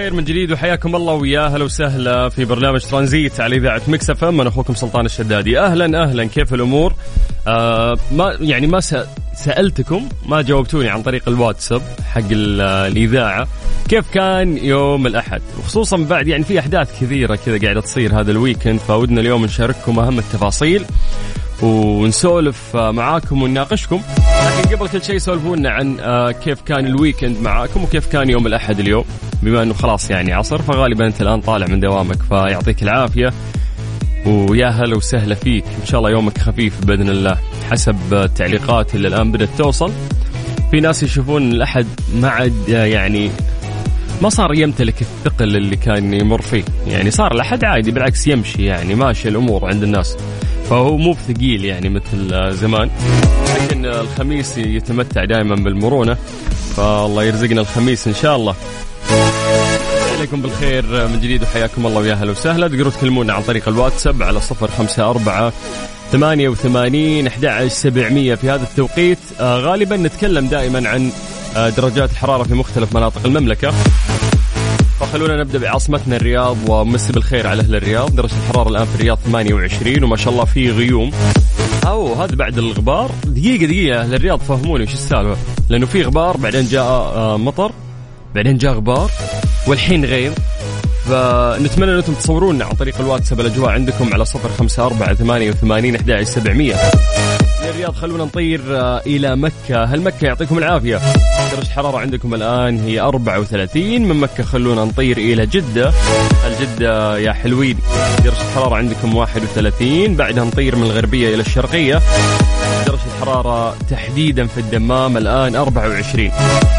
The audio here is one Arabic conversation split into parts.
بالخير من جديد وحياكم الله ويا هلا وسهلا في برنامج ترانزيت على إذاعة Mix FM. أنا أخوكم سلطان الشدادي. أهلا أهلا. كيف الأمور؟ آه ما يعني ما سألتكم ما جاوبتوني عن طريق الواتساب حق الإذاعة. كيف كان يوم الأحد؟ وخصوصا بعد يعني في أحداث كثيرة كذا قاعدة تصير هذا ال weekend فودنا اليوم نشارككم أهم التفاصيل. ونسولف معاكم ونناقشكم. لكن قبل كل شيء سولفونا عن آه، كيف كان ال weekend معاكم وكيف كان يوم الأحد اليوم. بما إنه خلاص يعني عصر فغالبا أنت الآن طالع من دوامك فيعطيك العافية. ويا هلا وسهلا فيك. إن شاء الله يومك خفيف بإذن الله حسب التعليقات اللي الآن بدأت توصل. في ناس يشوفون الأحد ما عاد يعني ما صار يمتلك الثقل اللي كان يمر فيه. يعني صار الأحد عادي بالعكس يمشي يعني ماشي الأمور عند الناس. فهو مو بثقيل يعني مثل زمان. لكن الخميس يتمتع دائما بالمرونة فالله يرزقنا الخميس إن شاء الله. عليكم بالخير من جديد وحياكم الله ويا أهلا وسهلا. تقدروا تكلمونا عن طريق الواتساب على صفر خمسة أربعة ثمانية وثمانين أحد سبعمية. في هذا التوقيت آه غالبا نتكلم دائما عن آه درجات الحرارة في مختلف مناطق المملكة. فخلونا نبدأ بعاصمتنا الرياض ومسي بالخير على أهل الرياض. درجة الحرارة الآن في الرياض 28 وما شاء الله في غيوم. أو هذا بعد الغبار. دقيقة دقيقة. أهل الرياض فهموني وش السالفة. لأنه في غبار بعدين جاء آه، مطر بعدين جاء غبار والحين غيم. فنتمنى أنكم تصورونا عن طريق الواتساب. الأجواء عندكم على صفر خمسة أربعة ثمانية وثمانين أحد سبعمية. الرياض خلونا نطير آه، إلى مكة. هل مكة يعطيكم العافية؟ درجة الحرارة عندكم الآن هي 34 من مكة خلونا نطير إلى جدة. الجدة يا حلوين درجة الحرارة عندكم 31 بعدها نطير من الغربية إلى الشرقية. درجة الحرارة تحديدا في الدمام الآن 24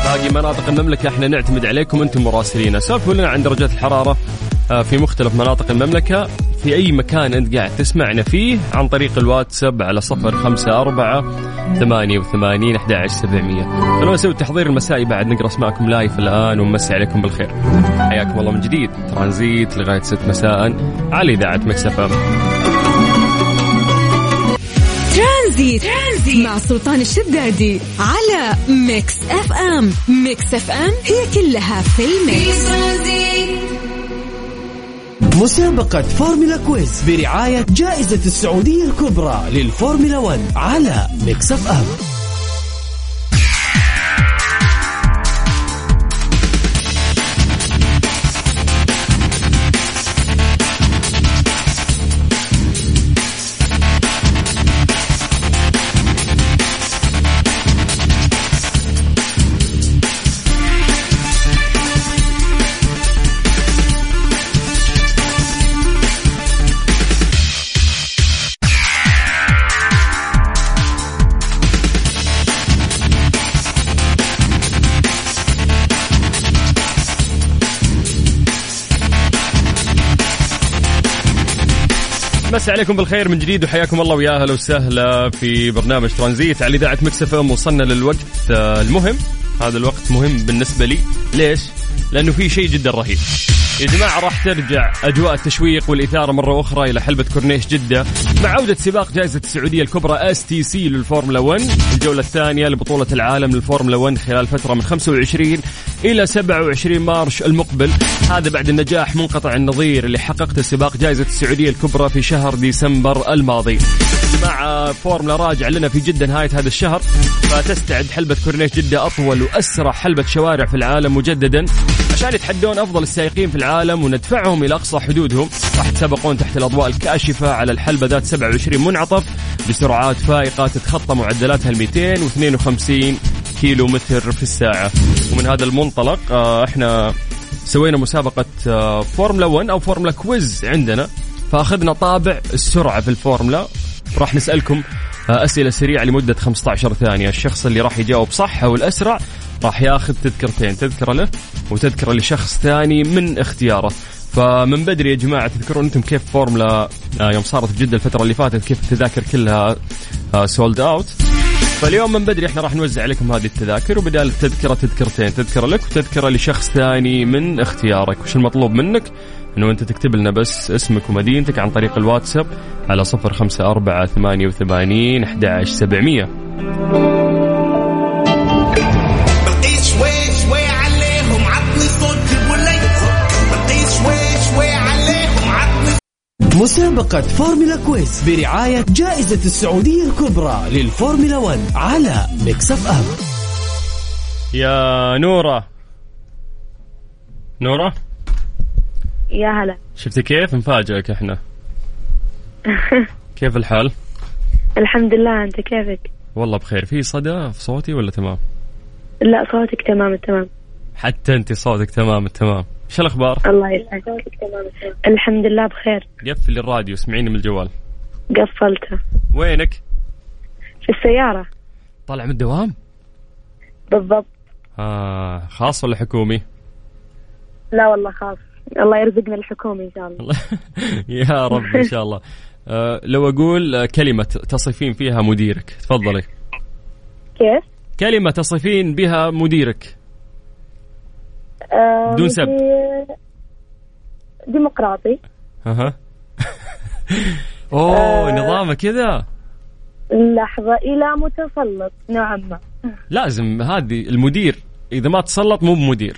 باقي مناطق المملكة إحنا نعتمد عليكم أنتم مراسلين. سولفوا لنا عن درجات الحرارة آه، في مختلف مناطق المملكة. في أي مكان أنت قاعد تسمعنا فيه عن طريق الواتساب على صفر خمسة أربعة ثمانية وثمانين أحد عشر سبعمية. خلونا نسوي التحضير المسائي بعد نقرأ أسماءكم لايف الآن ونمسي عليكم بالخير. حياكم الله من جديد. ترانزيت لغاية ست مساء. على إذاعة Mix FM ترانزيت. ترانزيت مع سلطان الشدادي على Mix FM. Mix FM هي كلها في ال mix مسابقة فورمولا quiz برعاية جائزة السعودية الكبرى للفورمولا 1 على Mix F عليكم بالخير من جديد وحياكم الله ويا أهلا وسهلا في برنامج ترانزيت على إذاعة مكس إم وصلنا للوقت آه، المهم هذا الوقت مهم بالنسبة لي ليش؟ لأنه في شيء جدا رهيب يا جماعة راح ترجع أجواء التشويق والإثارة مرة أخرى إلى حلبة كورنيش جدة مع عودة سباق جائزة السعودية الكبرى stc للفورمولا 1 الجولة الثانية لبطولة العالم للفورمولا 1 خلال فترة من 25 إلى 27 مارس المقبل. هذا بعد النجاح منقطع النظير اللي حققته سباق جائزة السعودية الكبرى في شهر ديسمبر الماضي. مع فورمولا راجع لنا في جدة نهاية هذا الشهر فتستعد حلبة كورنيش جدة أطول وأسرع حلبة شوارع في العالم مجددا. عشان يتحدون أفضل السائقين في العالم وندفعهم إلى أقصى حدودهم راح يتسابقون تحت الأضواء الكاشفة على الحلبة ذات 27 منعطف بسرعات فائقة تتخطى معدلاتها ال 252 كيلو متر في الساعة. ومن هذا المنطلق آه، إحنا سوينا مسابقة آه، فورمولا 1 أو فورمولا quiz عندنا فأخذنا طابع السرعة في الفورمولا. راح نسألكم آه، أسئلة سريعة لمدة 15 ثانية. الشخص اللي راح يجاوب صح أو الأسرع راح ياخذ تذكرتين تذكرة له وتذكرة لشخص ثاني من اختياره. فمن بدري يا جماعة تذكرون أنتم كيف فورمولا آه، يوم صارت في جدة الفترة اللي فاتت كيف التذاكر كلها آه، sold out فاليوم من بدري إحنا راح نوزع عليكم هذه التذاكر وبدال التذكرة تذكرتين تذكرة لك وتذكرة لشخص ثاني من اختيارك. وش المطلوب منك؟ إنه أنت تكتب لنا بس اسمك ومدينتك عن طريق الواتساب على 054 88 11700 مسابقة فورمولا quiz برعاية جائزة السعودية الكبرى للفورمولا 1 على ميكس أف أم. يا نورة. نورة؟ يا هلا. شفتي كيف؟ نفاجئك إحنا. كيف الحال؟ الحمد لله أنت كيفك؟ والله بخير. في صدى في صوتي ولا تمام؟ لا صوتك تمام التمام حتى أنت صوتك تمام التمام إيش الأخبار؟ الله يسعدك. الحمد لله بخير. قفل الراديو اسمعيني من الجوال. قفلته. وينك؟ في السيارة. طالع من الدوام؟ بالضبط. آه خاص ولا حكومي؟ لا والله خاص. الله يرزقنا الحكومة إن شاء الله. يا رب إن شاء الله. آه لو أقول آه، كلمة تصفين فيها مديرك تفضلي. كيف؟ كلمة تصفين بها مديرك. بدون سب. ديمقراطي. أها. أوه نظامه كذا. لحظة إلى متسلط. نوعا ما لازم هذه المدير. إذا ما تسلط مو بمدير.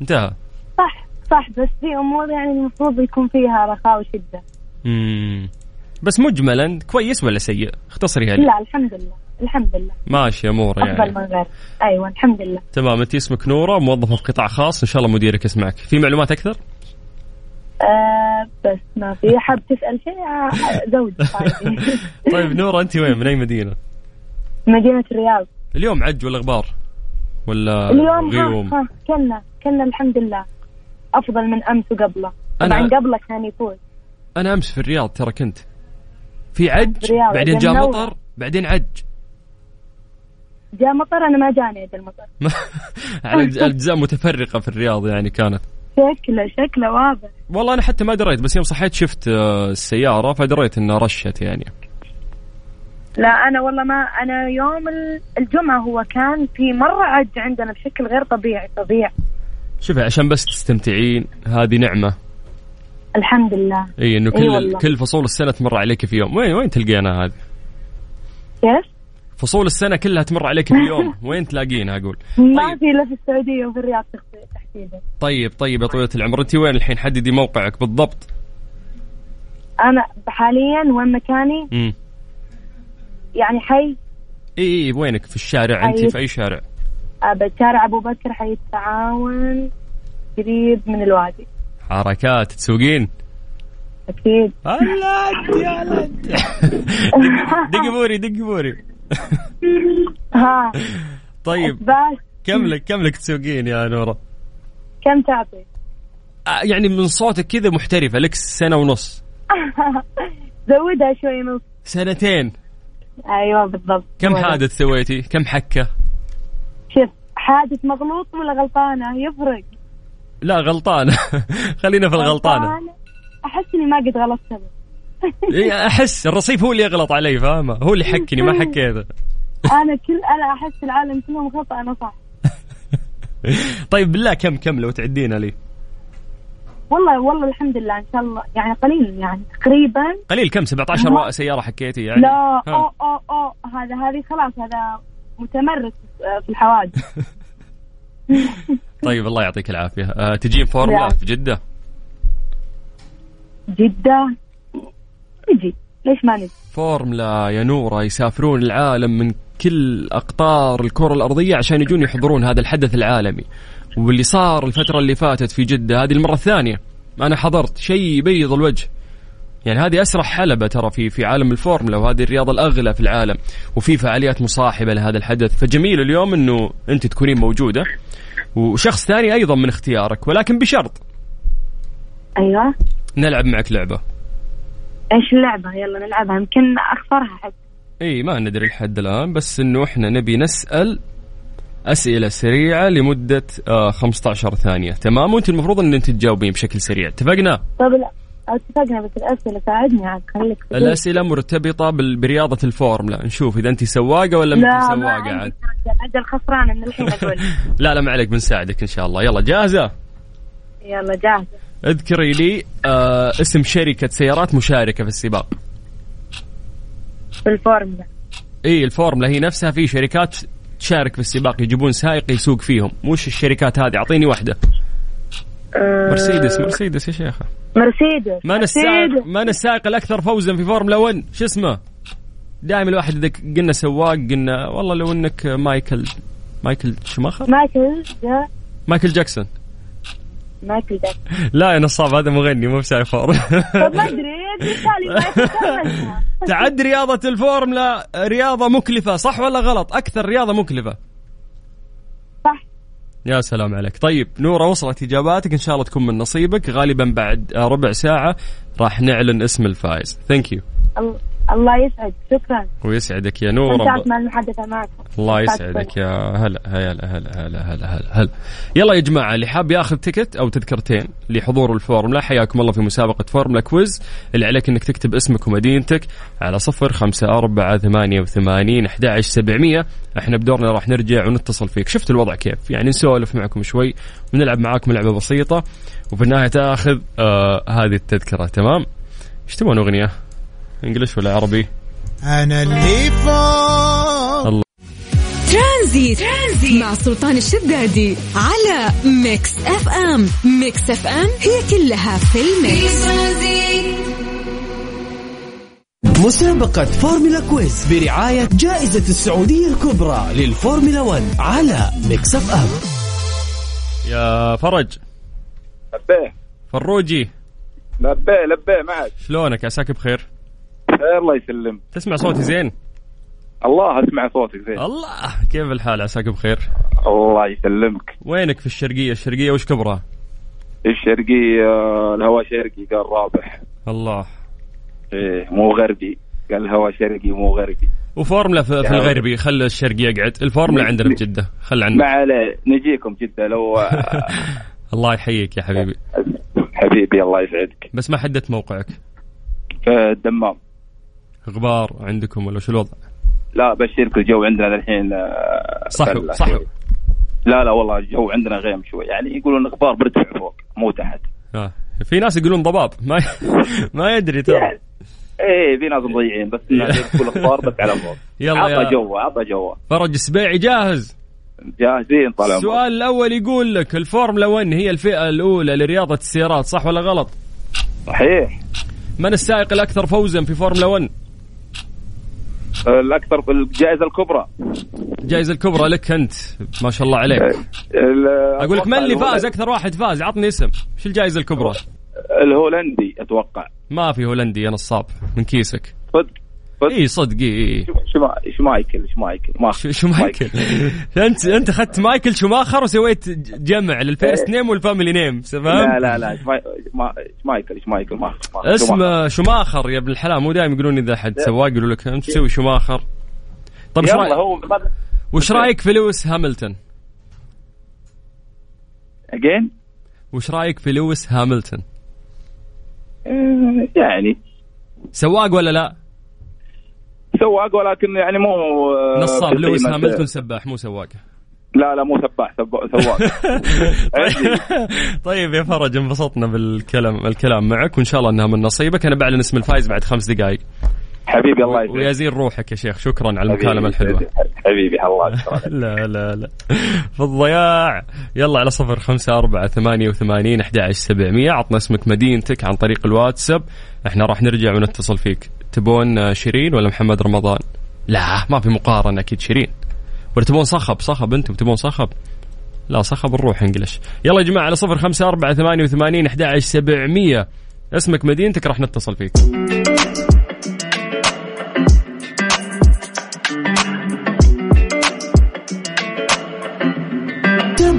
انتهى. صح صح بس في أمور يعني المفروض يكون فيها رخاء وشدة. مم. بس مجملا كويس ولا سيء؟ اختصريها لي لا الحمد لله. الحمد لله. ماشي أفضل يعني. من غير أيوة الحمد لله. تمام أنت اسمك نورة موظفه في قطاع خاص إن شاء الله مديرك يسمعك. في معلومات أكثر؟ آه بس ما في. حاب تسأل شيء؟ آه، زوجي. طيب. طيب نورة أنت وين؟ من أي مدينة؟ مدينة الرياض. اليوم عج ولا غبار؟ ولا اليوم غيوم؟ ها, ها كنا كنا الحمد لله. أفضل من أمس وقبله. أنا- طبعا قبله كان يفوز. أنا أمس في الرياض ترى كنت. في عج بعدين جاء. مطر بعدين عج. جاء مطر أنا ما جاني هذا المطر. أج- أجزاء متفرقة في الرياض يعني كانت. شكله شكله واضح. والله أنا حتى ما دريت بس يوم صحيت شفت آه، السيارة فدريت إنها رشت يعني. لا أنا والله ما أنا يوم ال- الجمعة هو كان في مرة عج عندنا بشكل غير طبيعي طبيعي شوفي عشان بس تستمتعين هذه نعمة. الحمد لله. إي إنه كل. كل فصول السنة تمر عليك في يوم. وين وين تلقينها هذه؟ كيف؟ فصول السنة كلها تمر عليك في يوم وين تلاقينها أقول. ما طيب. في إلا في السعودية وفي الرياض تحديدا. طيب طيب يا طويلة العمر أنت وين الحين؟ حددي موقعك بالضبط. أنا حاليا وين مكاني؟ امم يعني حي؟ إي إي وينك؟ في الشارع أنت. في أي شارع؟ شارع أبو بكر حي التعاون قريب من الوادي. حركات تسوقين؟ أكيد. هلا دق بوري دق بوري. ها. طيب. بس كم لك كم لك تسوقين يا نورة؟ كم تعطي؟ آه، يعني من صوتك كذا محترفة لك سنة ونص. زودها شوي نص. سنتين. أيوه بالضبط. كم. حادث سويتي؟ كم حكة؟ شوف حادث مغلوط ولا غلطانة؟ يفرق. لا غلطانة. خلينا في الغلطانة. أحس إني ما قد غلطت. أحس الرصيف هو اللي يغلط علي فاهمة؟ هو اللي حكني ما حكيته أنا كل أنا أحس العالم كلهم خطأ أنا صح. طيب بالله كم كم لو تعدينا لي؟ والله والله الحمد لله إن شاء الله. يعني قليل يعني تقريبا. قليل كم؟ 17 ما- سيارة حكيتي يعني؟ لا ها. أو أو أو هذا هذه خلاص هذا متمرس في الحوادث طيب الله يعطيك العافية. أه تجين فورمولا لا. في جدة؟ جدة؟ نجي. ليش ما نجي؟ فورمولا يا نوره يسافرون العالم من كل أقطار الكرة الأرضية عشان يجون يحضرون هذا الحدث العالمي. واللي صار الفترة اللي فاتت في جدة هذه المرة الثانية. أنا حضرت شيء يبيض الوجه. يعني هذه أسرع حلبة ترى في في عالم الفورمولا وهذه الرياضة الأغلى في العالم وفي فعاليات مصاحبة لهذا الحدث. فجميل اليوم إنه أنت تكونين موجودة. وشخص ثاني أيضا من اختيارك ولكن بشرط. أيوه. نلعب معك لعبة. إيش اللعبة يلا نلعبها. يمكن أخسرها حتى إي ما ندري لحد الآن بس إنه إحنا نبي نسأل أسئلة سريعة لمدة آه 15 ثانية. تمام؟ وأنت المفروض إن أنت تجاوبين بشكل سريع. اتفقنا؟ طيب لا اتفقنا بس الأسئلة ساعدني عاد. خليك. الأسئلة مرتبطة برياضة الفورمولا. نشوف إذا أنت سواقة ولا ما أنت سواقة عاد. أجل خسرانة من الحين أقول. لا لا ما عليك بنساعدك إن شاء الله. يلا جاهزة؟ يلا جاهزة. اذكري لي آه اسم شركة سيارات مشاركة في السباق. في الفورمولا. إي الفورمولا. هي نفسها في شركات تشارك في السباق يجيبون سائق يسوق فيهم. وش الشركات هذه أعطيني واحدة. أه، مرسيدس مرسيدس يا شيخة. مرسيدس من السائق. من السائق الأكثر فوزا في فورمولا 1 شو اسمه؟ دائما الواحد إذا قلنا سواق قلنا والله لو إنك مايكل مايكل شماخر. مايكل جا مايكل جاكسون. مايكل جاكسون لا يا نصاب هذا مغني مو بسايق فورمولا طب ما أدري. تعد رياضة الفورمولا رياضة مكلفة صح ولا غلط؟ أكثر رياضة مكلفة. صح. يا سلام عليك. طيب نورة وصلت إجاباتك إن شاء الله تكون من نصيبك. غالبا بعد ربع ساعة راح نعلن اسم الفائز. thank you الله يسعد شكرا. ويسعدك يا نورة استمتعت مع المحادثة معكم الله يسعدك يا هلا هلا هلا هلا هلا هلا هلا. يلا يا جماعة اللي حاب ياخذ ticket أو تذكرتين لحضور الفورمولا حياكم الله في مسابقة فورمولا quiz. اللي عليك إنك تكتب اسمك ومدينتك على صفر خمسة أربعة ثمانية وثمانين أحد عشر سبعمية. إحنا بدورنا راح نرجع ونتصل فيك. شفت الوضع كيف؟ يعني نسولف معكم شوي ونلعب معاكم لعبة بسيطة. وفي النهاية تأخذ آه هذه التذكرة. تمام؟ إيش تبغون أغنية؟ English ولا عربي؟ أنا اللي فوق. ترانزيت, ترانزيت. مع سلطان الشدادي على ميكس أف أم. ميكس أف أم هي كلها في ال mix. مسابقة فورمولا quiz برعاية جائزة السعودية الكبرى للفورمولا 1 على ميكس أف أم. يا فرج. لبيه فروجي. لبيه لبيه معك. شلونك؟ عساك بخير؟ الله يسلم. تسمع صوتي زين؟ الله أسمع صوتك زين. الله كيف الحال؟ عساك بخير. الله يسلمك. وينك في الشرقية؟ الشرقية وش كبرها؟ الشرقي آه، الهواء شرقي قال رابح. الله. إيه مو غربي. قال الهواء شرقي مو غربي. وفورمولا في, في يا الغربي خلي الشرقي يقعد الفورمولا عندنا في جدة. خل عنه ما عليه. نجيكم جدة لو آه، الله يحييك يا حبيبي. حبيبي الله يسعدك. بس ما حددت موقعك. في الدمام. غبار عندكم ولا شو الوضع؟ لا بشرك الجو عندنا الحين آه، صح بلة صح شوي. لا لا والله الجو عندنا غيم شوي. يعني يقولون أخبار برتفع فوق مو تحت. آه. في ناس يقولون ضباب. ما ما يدري ترى. يعني إيه في ناس مضيعين بس الناس تقول أخبار بس على فوق يلا عطى جوه عطى جوه. فرج السبيعي جاهز. جاهزين طال عمرك. السؤال الأول يقول لك الفورمولا 1 هي الفئة الأولى لرياضة السيارات صح ولا غلط؟ صحيح. من السائق الأكثر فوزا في فورمولا 1؟ الأكثر الجائزة الكبرى. الجائزة الكبرى لك أنت ما شاء الله عليك. أقول لك من اللي فاز؟ أكثر واحد فاز عطني اسم. شو الجائزة الكبرى؟ الهولندي أتوقع. ما في هولندي يا نصاب من كيسك. صدق. اي صدق اي اي شو- شما- شمايكل شمايكل ما شو شو مايكل؟ انت أنت أخذت مايكل شوماخر وسويت جمع لل first name وال family name لا فاهم؟ لا لا شماي- شما- شمايكل شمايكل ما ما- اسم شمايكل. شوماخر يا ابن الحلال مو دائما يقولون إذا حد سواق يقولوا لك أنت تسوي شوماخر. طيب يلا رايك وش رأيك في لويس هاملتون؟ أجين؟ وش رأيك في لويس هاملتون؟ يعني. سواق ولا لا؟ سواق ولكن يعني مو آه، نصاب لويس هاملتون سباح مو سواق. لا لا مو سباح سب- سواق. طيب يا فرج انبسطنا بالكلام الكلام معك وإن شاء الله إنها من نصيبك. أنا بعلن اسم الفايز بعد خمس دقائق حبيبي الله يسعدك. ويزين روحك يا شيخ. شكرا على المكالمة الحلوة. حبيبي الله. لا لا لا. في الضياع. يلا على صفر خمسة أربعة ثمانية وثمانين أحد عشر سبعمية. عطنا اسمك مدينتك عن طريق الواتساب. إحنا راح نرجع ونتصل فيك. تبون شيرين ولا محمد رمضان؟ لا ما في مقارنة أكيد شيرين. ولا تبون صخب؟ صخب أنتم تبون صخب؟ لا صخب نروح English. يلا يا جماعة على صفر خمسة أربعة ثمانية وثمانين أحد عشر سبعمية. اسمك مدينتك راح نتصل فيك.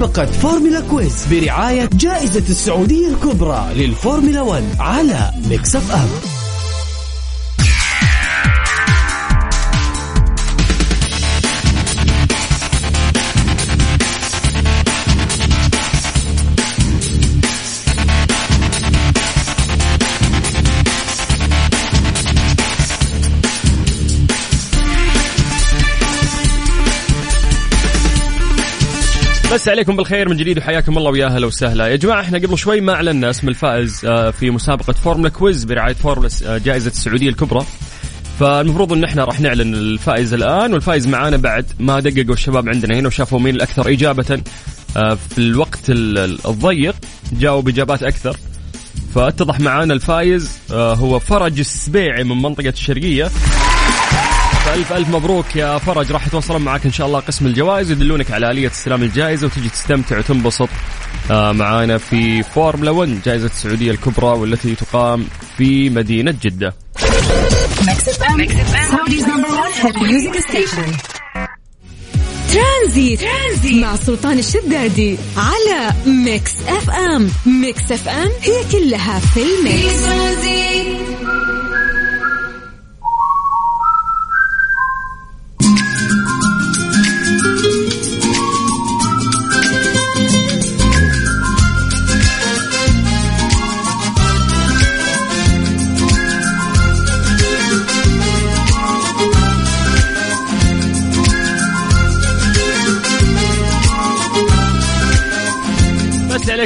مسابقة Formula Quiz برعاية جائزة السعودية الكبرى للفورمولا 1 على Mix F بس عليكم بالخير من جديد وحياكم الله ويا أهلا وسهلا. يا جماعة إحنا قبل شوي ما أعلنا اسم الفائز آه، في مسابقة Formula Quiz برعاية فورمولا آه، جائزة السعودية الكبرى. فالمفروض إن إحنا راح نعلن الفائز الآن والفائز معانا بعد ما دققوا الشباب عندنا هنا وشافوا مين الأكثر إجابة آه، في الوقت ال- الضيق جاوب إجابات أكثر. فاتضح معانا الفايز هو فرج السبيعي من منطقة الشرقية. فألف ألف مبروك يا فرج راح يتواصلون معك إن شاء الله قسم الجوائز يدلونك على آلية استلام الجائزة وتجي تستمتع وتنبسط آه، معانا في فورمولا 1 جائزة السعودية الكبرى والتي تقام في music station. ترانزيت. ترانزيت مع سلطان الشدادي على Mix FM Mix FM هي كلها في ال Mix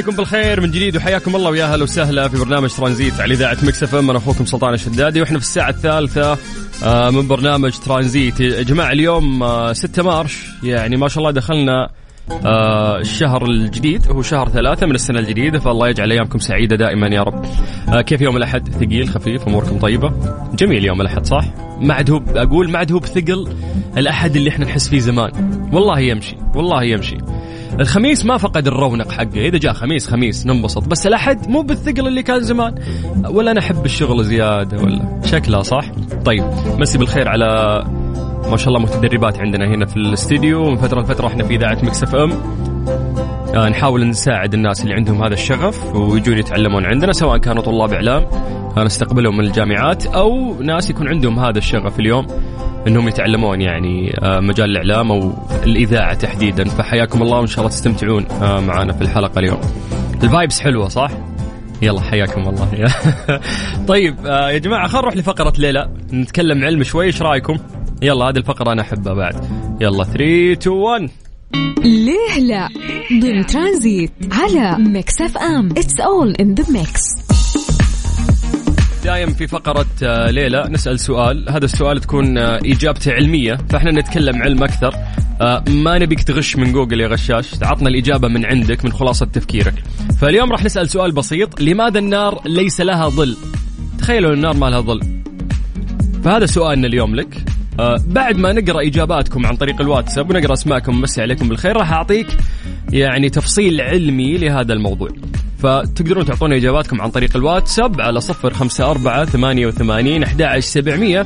عليكم بالخير من جديد وحياكم الله ويا أهلا وسهلا في برنامج ترانزيت على إذاعة Mix FM. أنا أخوكم سلطان الشدادي وإحنا في الساعة الثالثة آه، من برنامج ترانزيت. يا جماعة اليوم آه، 6 March. يعني ما شاء الله دخلنا آه، الشهر الجديد. هو شهر ثلاثة من السنة الجديدة فالله يجعل أيامكم سعيدة دائما يا رب. آه، كيف يوم الأحد؟ ثقيل خفيف أموركم طيبة؟ جميل يوم الأحد صح؟ ما عاد هو أقول ما عاد هو بثقل الأحد اللي إحنا نحس فيه زمان. والله يمشي والله يمشي. الخميس ما فقد الرونق حقه. إذا جاء خميس خميس ننبسط. بس الأحد مو بالثقل اللي كان زمان. ولا أنا أحب الشغل زيادة ولا. شكلها صح؟ طيب مسي بالخير على ما شاء الله متدربات عندنا هنا في الاستديو. من فترة لفترة إحنا في إذاعة Mix FM. نحاول نساعد الناس اللي عندهم هذا الشغف ويجون يتعلمون عندنا سواء كانوا طلاب إعلام آه، نستقبلهم من الجامعات أو ناس يكون عندهم هذا الشغف اليوم إنهم يتعلمون يعني آه، مجال الإعلام أو الإذاعة تحديدا فحياكم الله وإن شاء الله تستمتعون آه، معنا في الحلقة اليوم. ال vibes حلوة صح؟ يلا حياكم الله طيب آه، يا جماعة خلينا نروح لفقرة ليه لا نتكلم علم شوي إيش رأيكم؟ يلا هذه الفقرة أنا أحبها بعد يلا 3 2 1 ليه لا؟ ضمن ترانزيت على Mix FM. It's all in the mix دايم في فقرة آه، ليلى نسأل سؤال. هذا السؤال تكون آه، إجابته علمية فإحنا نتكلم علم أكثر. آه، ما نبيك تغش من جوجل يا غشاش. عطنا الإجابة من عندك من خلاصة تفكيرك. فاليوم راح نسأل سؤال بسيط. لماذا النار ليس لها ظل؟ تخيلوا النار ما لها ظل. فهذا سؤالنا اليوم لك. آه بعد ما نقرأ إجاباتكم عن طريق الواتساب ونقرأ أسماءكم ومسي عليكم بالخير راح أعطيك يعني تفصيل علمي لهذا الموضوع. فتقدرون تعطونا إجاباتكم عن طريق الواتساب على صفر خمسة أربعة ثمانية وثمانين أحد سبعمية.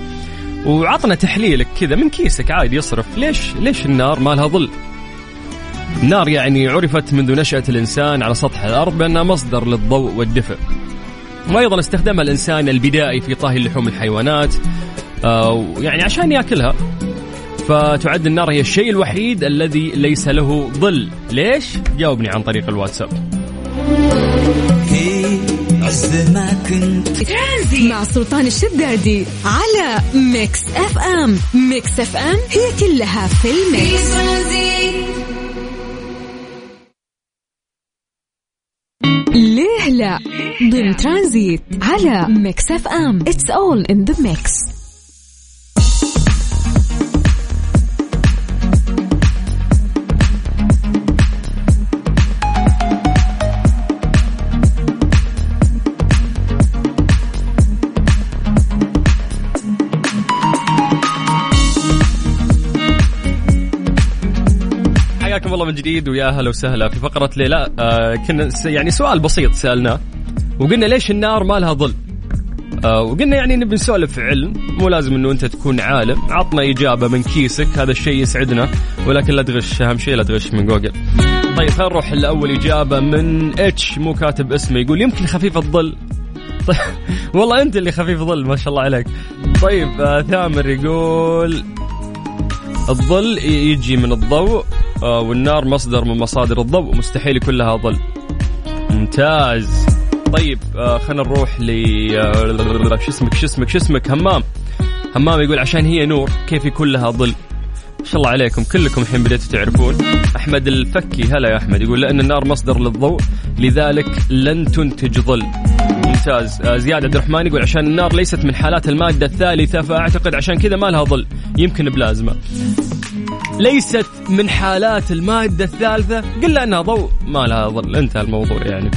وعطنا تحليلك كذا من كيسك عادي يصرف. ليش ليش النار ما لها ظل؟ النار يعني عرفت منذ نشأة الإنسان على سطح الأرض بأنها مصدر للضوء والدفء. وأيضا استخدمها الإنسان البدائي في طهي لحوم الحيوانات. يعني عشان ياكلها. فتعد النار هي الشيء الوحيد الذي ليس له ظل. ليش؟ جاوبني عن طريق الواتساب. عز ما كنت مع سلطان الشدادي على Mix FM. Mix FM هي كلها في ال Mix. ليه لا؟ ضمن ترانزيت على Mix FM. It's all in the mix حياكم الله من جديد ويا أهلا وسهلا. في فقرة ليه لا آه كنا يعني سؤال بسيط سألناه وقلنا ليش النار ما لها ظل؟ آه وقلنا يعني نبي نسولف علم مو لازم إنه أنت تكون عالم. عطنا إجابة من كيسك هذا الشيء يسعدنا ولكن لا تغش أهم شيء لا تغش من جوجل. طيب خلينا نروح لأول إجابة من H مو كاتب اسمه يقول يمكن خفيف الظل. طيب والله أنت اللي خفيف ظل ما شاء الله عليك. طيب آه ثامر يقول الظل يجي من الضوء. والنار مصدر من مصادر الضوء. مستحيل يكون لها ظل. ممتاز. طيب آه خلينا نروح ل آه، شو اسمك شو اسمك شو اسمك؟ همام. همام يقول عشان هي نور كيف يكون لها ظل؟ ما شاء الله عليكم. كلكم الحين بديتوا تعرفون. أحمد الفكي. هلا يا أحمد. يقول لأن النار مصدر للضوء لذلك لن تنتج ظل. ممتاز. آه، زياد عبد الرحمن يقول عشان النار ليست من حالات المادة الثالثة فأعتقد عشان كذا ما لها ظل. يمكن بلازمة. ليست من حالات المادة الثالثة. قل أنها ضوء. ما لها ظل. انتهى الموضوع يعني.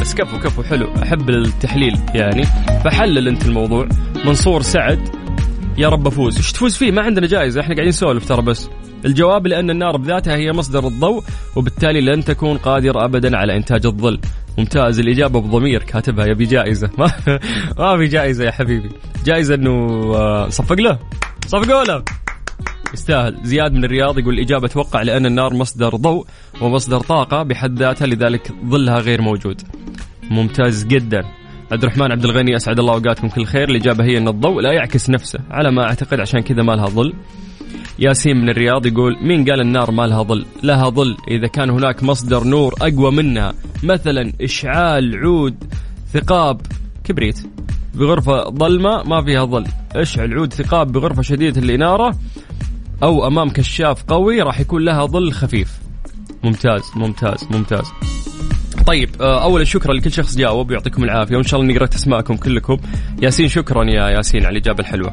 بس كفو كفو حلو. أحب التحليل يعني. فحلل أنت الموضوع. منصور سعد. يا رب أفوز. إيش تفوز فيه؟ ما عندنا جائزة إحنا قاعدين نسولف ترى بس. الجواب لأن النار بذاتها هي مصدر الضوء وبالتالي لن تكون قادرة أبدا على إنتاج الظل. ممتاز. الإجابة بضمير. كاتبها. يبي جائزة. ما, ما في جائزة يا حبيبي. جائزة أنه آه، صفق له. صفقوا له. يستاهل. زياد من الرياض يقول الإجابة أتوقع لأن النار مصدر ضوء ومصدر طاقة بحد ذاتها لذلك ظلها غير موجود. ممتاز جدا. عبد الرحمن عبد الغني أسعد الله أوقاتكم كل خير الإجابة هي أن الضوء لا يعكس نفسه على ما أعتقد عشان كذا ما لها ظل. ياسين من الرياض يقول مين قال النار ما لها ظل؟ لها ظل إذا كان هناك مصدر نور أقوى منها مثلا إشعال عود ثقاب كبريت. بغرفة ظلمة ما فيها ظل. اشعل عود ثقاب بغرفة شديدة الإنارة. أو أمام كشاف قوي راح يكون لها ظل خفيف. ممتاز ممتاز ممتاز. طيب آه، اولا شكرا لكل شخص جاوب يعطيكم العافية وإن شاء الله نقرا اسماءكم كلكم. ياسين شكرا يا ياسين على الإجابة الحلوة.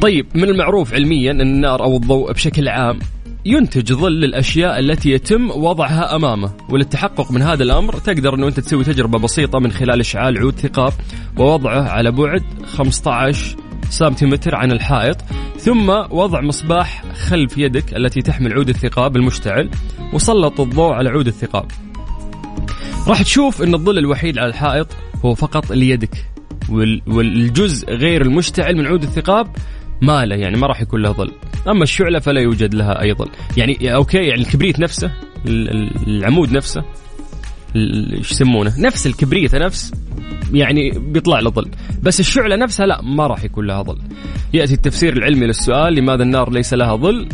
طيب من المعروف علميا أن النار أو الضوء بشكل عام ينتج ظل للاشياء التي يتم وضعها أمامه وللتحقق من هذا الأمر تقدر أنه أنت تسوي تجربة بسيطة من خلال إشعال عود ثقاب ووضعه على بعد 15 سنتيمتر عن الحائط ثم وضع مصباح خلف يدك التي تحمل عود الثقاب المشتعل وسلط الضوء على عود الثقاب. راح تشوف إن الظل الوحيد على الحائط هو فقط ليدك وال- والجزء غير المشتعل من عود الثقاب ما له يعني ما راح يكون له ظل. أما الشعلة فلا يوجد لها أي ظل. يعني أوكي يعني الكبريت نفسه ال- ال- العمود نفسه إيش يسمونه؟ نفس الكبريت نفس يعني بيطلع له ظل. بس الشعلة نفسها لا ما راح يكون لها ظل. يأتي التفسير العلمي للسؤال لماذا النار ليس لها ظل؟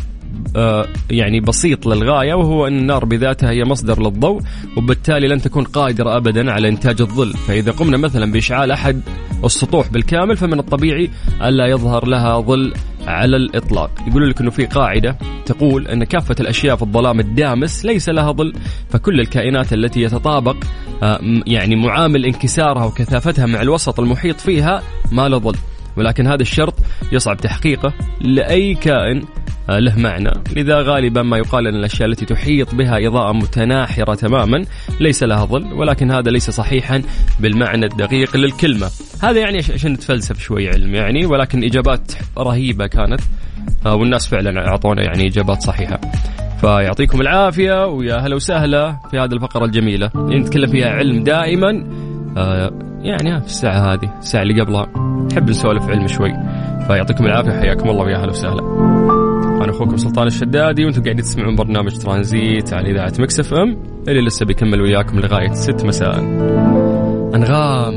يعني بسيط للغاية وهو أن النار بذاتها هي مصدر للضوء وبالتالي لن تكون قادرة ابدا على إنتاج الظل، فإذا قمنا مثلا بإشعال أحد السطوح بالكامل فمن الطبيعي الا يظهر لها ظل على الإطلاق، يقولوا لك إنه في قاعدة تقول أن كافة الأشياء في الظلام الدامس ليس لها ظل، فكل الكائنات التي يتطابق آه، يعني معامل انكسارها وكثافتها مع الوسط المحيط فيها ما له ظل. ولكن هذا الشرط يصعب تحقيقه لأي كائن آه، له معنى. لذا غالبا ما يقال أن الأشياء التي تحيط بها إضاءة متناحرة تماما ليس لها ظل ولكن هذا ليس صحيحا بالمعنى الدقيق للكلمة. هذا يعني عش- عشان نتفلسف شوي علم يعني ولكن إجابات رهيبة كانت آه، والناس فعلا أعطونا يعني إجابات صحيحة. فيعطيكم العافية ويا هلا وسهلا في هذه الفقرة الجميلة. اللي نتكلم فيها علم دائما آه، يعني في الساعة هذه الساعة اللي قبلها. نحب نسولف علم شوي. فيعطيكم العافية حياكم الله ويا هلا وسهلا. أنا أخوكم سلطان الشدادي وأنتم قاعدين تسمعون برنامج ترانزيت على إذاعة Mix FM اللي لسه بيكمل وياكم لغاية 6 مساء. أنغام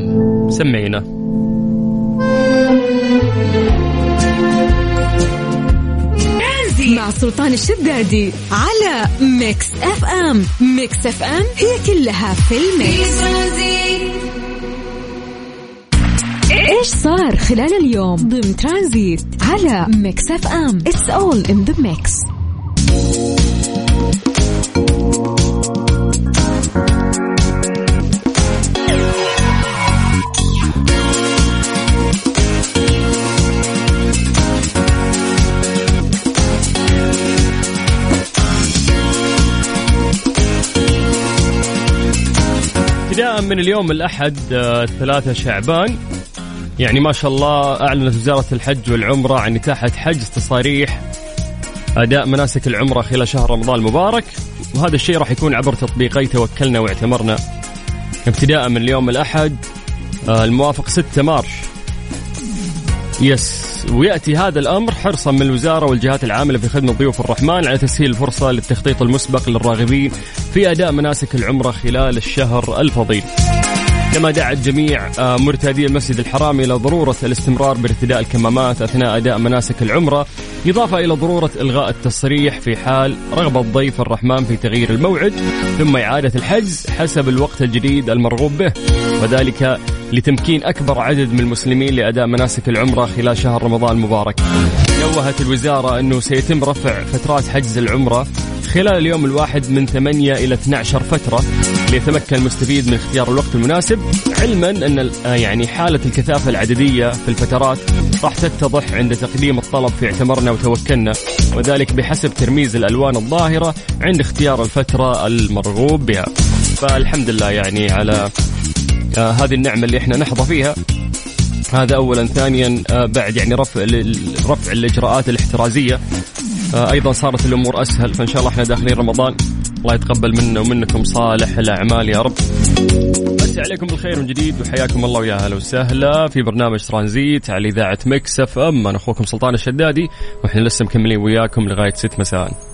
سمعينا. مع سلطان الشدادي على Mix FM. Mix FM هي كلها في ال Mix. إيش صار خلال اليوم ضمن ترانزيت؟ على Mix FM It's all in the mix ابتداء من اليوم الأحد آه، ثلاثة شعبان. يعني ما شاء الله أعلنت وزارة الحج والعمرة عن إتاحة حجز تصاريح أداء مناسك العمرة خلال شهر رمضان المبارك. وهذا الشيء راح يكون عبر تطبيقي توكلنا واعتمرنا. ابتداء من اليوم الأحد آه، الموافق 6 مارش. يس ويأتي هذا الأمر حرصا من الوزارة والجهات العاملة في خدمة ضيوف الرحمن على تسهيل الفرصة للتخطيط المسبق للراغبين في أداء مناسك العمرة خلال الشهر الفضيل. كما دعت جميع آه، مرتادي المسجد الحرام إلى ضرورة الاستمرار بارتداء الكمامات أثناء أداء مناسك العمرة، إضافة إلى ضرورة إلغاء التصريح في حال رغبه ضيف الرحمن في تغيير الموعد ثم إعادة الحجز حسب الوقت الجديد المرغوب به، وذلك لتمكين أكبر عدد من المسلمين لأداء مناسك العمرة خلال شهر رمضان المبارك. نوهت الوزارة أنه سيتم رفع فترات حجز العمرة خلال اليوم الواحد من 8 إلى 12 فترة ليتمكن المستفيد من اختيار الوقت المناسب علما أن آه، يعني حالة الكثافة العددية في الفترات راح تتضح عند تقديم الطلب في اعتمرنا وتوكلنا وذلك بحسب ترميز الألوان الظاهرة عند اختيار الفترة المرغوب بها. فالحمد لله يعني على آه هذه النعمة اللي إحنا نحظى فيها. هذا اولا ثانيا آه بعد يعني رفع رفع الإجراءات الاحترازية. أيضا صارت الأمور أسهل فإن شاء الله إحنا داخلين رمضان. الله يتقبل منا ومنكم صالح الأعمال يا رب. مسي عليكم بالخير من جديد وحياكم الله ويا أهلا وسهلا. في برنامج ترانزيت على إذاعة مكس أف أم أنا أخوكم سلطان الشدادي وإحنا لسه مكملين وياكم لغاية 6 مساء.